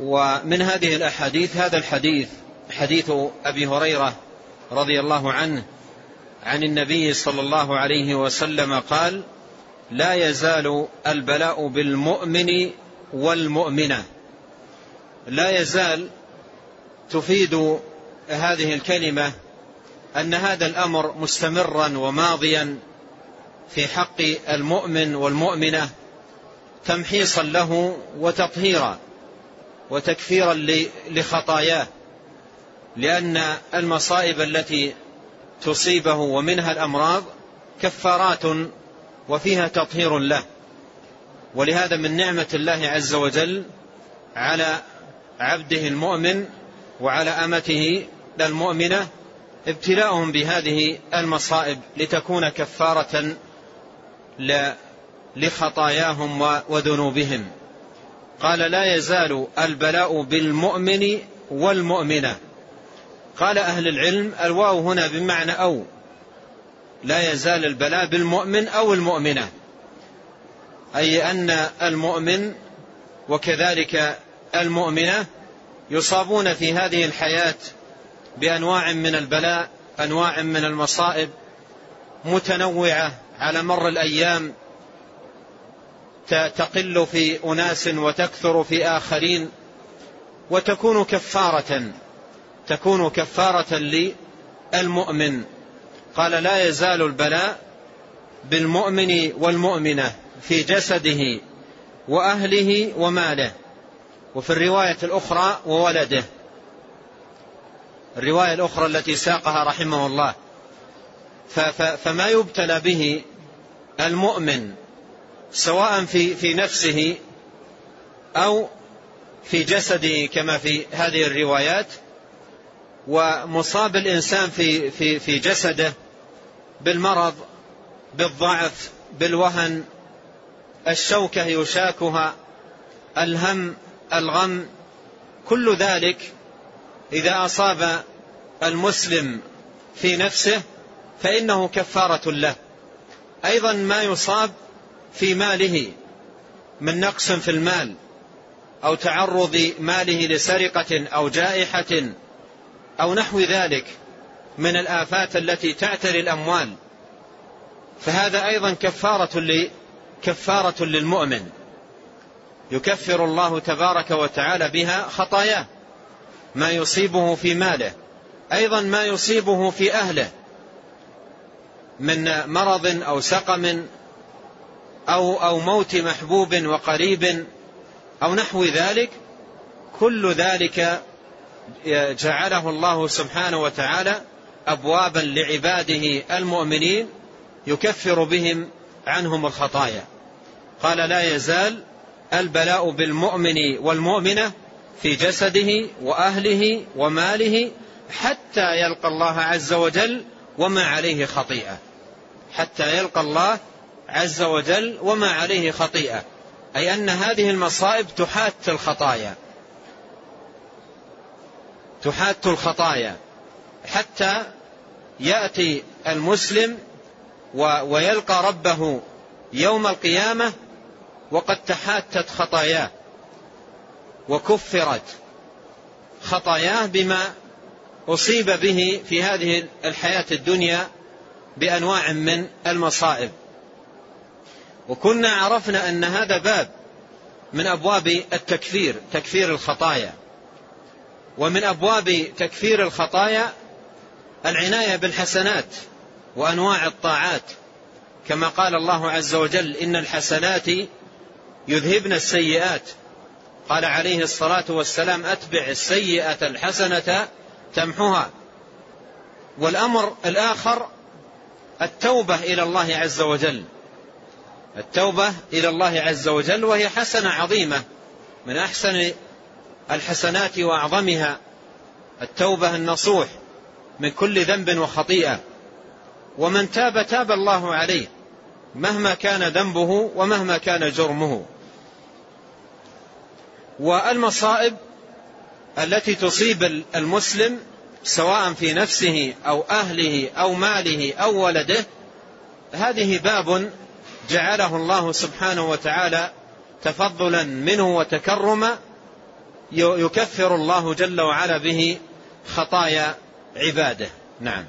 ومن هذه الأحاديث هذا الحديث حديث أبي هريرة رضي الله عنه عن النبي صلى الله عليه وسلم قال لا يزال البلاء بالمؤمن والمؤمنة. لا يزال تفيد هذه الكلمة أن هذا الأمر مستمرا وماضيا في حق المؤمن والمؤمنة تمحيصا له وتطهيرا. وتكفيرا لخطاياه لأن المصائب التي تصيبه ومنها الأمراض كفارات وفيها تطهير له. ولهذا من نعمة الله عز وجل على عبده المؤمن وعلى أمته المؤمنة ابتلاؤهم بهذه المصائب لتكون كفارة لخطاياهم وذنوبهم. قال لا يزال البلاء بالمؤمن والمؤمنة. قال أهل العلم الواو هنا بمعنى أو. لا يزال البلاء بالمؤمن أو المؤمنة. أي أن المؤمن وكذلك المؤمنة يصابون في هذه الحياة بأنواع من البلاء أنواع من المصائب متنوعة على مر الأيام. تقل في أناس وتكثر في آخرين وتكون كفارة تكون كفارة للمؤمن. قال لا يزال البلاء بالمؤمن والمؤمنة في جسده وأهله وماله. وفي الرواية الأخرى وولده. الرواية الأخرى التي ساقها رحمه الله. فما يبتلى به المؤمن سواء في في نفسه أو في جسده كما في هذه الروايات ومصاب الإنسان في في في جسده بالمرض بالضعف بالوهن الشوكة يشاكها الهم الغم كل ذلك إذا أصاب المسلم في نفسه فإنه كفارة له. أيضا ما يصاب في ماله من نقص في المال أو تعرض ماله لسرقة أو جائحة أو نحو ذلك من الآفات التي تعتري الأموال. فهذا أيضا كفارة كفارة للمؤمن. يكفر الله تبارك وتعالى بها خطاياه ما يصيبه في ماله. أيضا ما يصيبه في أهله من مرض أو سقم أو, أو موت محبوب وقريب أو نحو ذلك كل ذلك جعله الله سبحانه وتعالى أبوابا لعباده المؤمنين يكفر بهم عنهم الخطايا. قال لا يزال البلاء بالمؤمن والمؤمنة في جسده وأهله وماله حتى يلقى الله عز وجل وما عليه خطيئة. حتى يلقى الله عز وجل وما عليه خطيئة. أي أن هذه المصائب تحات الخطايا. تحات الخطايا. حتى يأتي المسلم ويلقى ربه يوم القيامة وقد تحاتت خطاياه وكفرت خطاياه بما أصيب به في هذه الحياة الدنيا بأنواع من المصائب. وكنا عرفنا أن هذا باب من أبواب التكفير تكفير الخطايا. ومن أبواب تكفير الخطايا العناية بالحسنات وأنواع الطاعات. كما قال الله عز وجل إن الحسنات يذهبن السيئات. قال عليه الصلاة والسلام أتبع السيئة الحسنة تمحها والأمر الآخر التوبة إلى الله عز وجل. التوبة إلى الله عز وجل وهي حسنة عظيمة. من أحسن الحسنات وأعظمها التوبة النصوح من كل ذنب وخطيئة. ومن تاب تاب الله عليه مهما كان ذنبه ومهما كان جرمه. والمصائب التي تصيب المسلم سواء في نفسه أو أهله أو ماله أو ولده هذه باب جعله الله سبحانه وتعالى تفضلا منه وتكرما يكفر الله جل وعلا به خطايا عباده. نعم.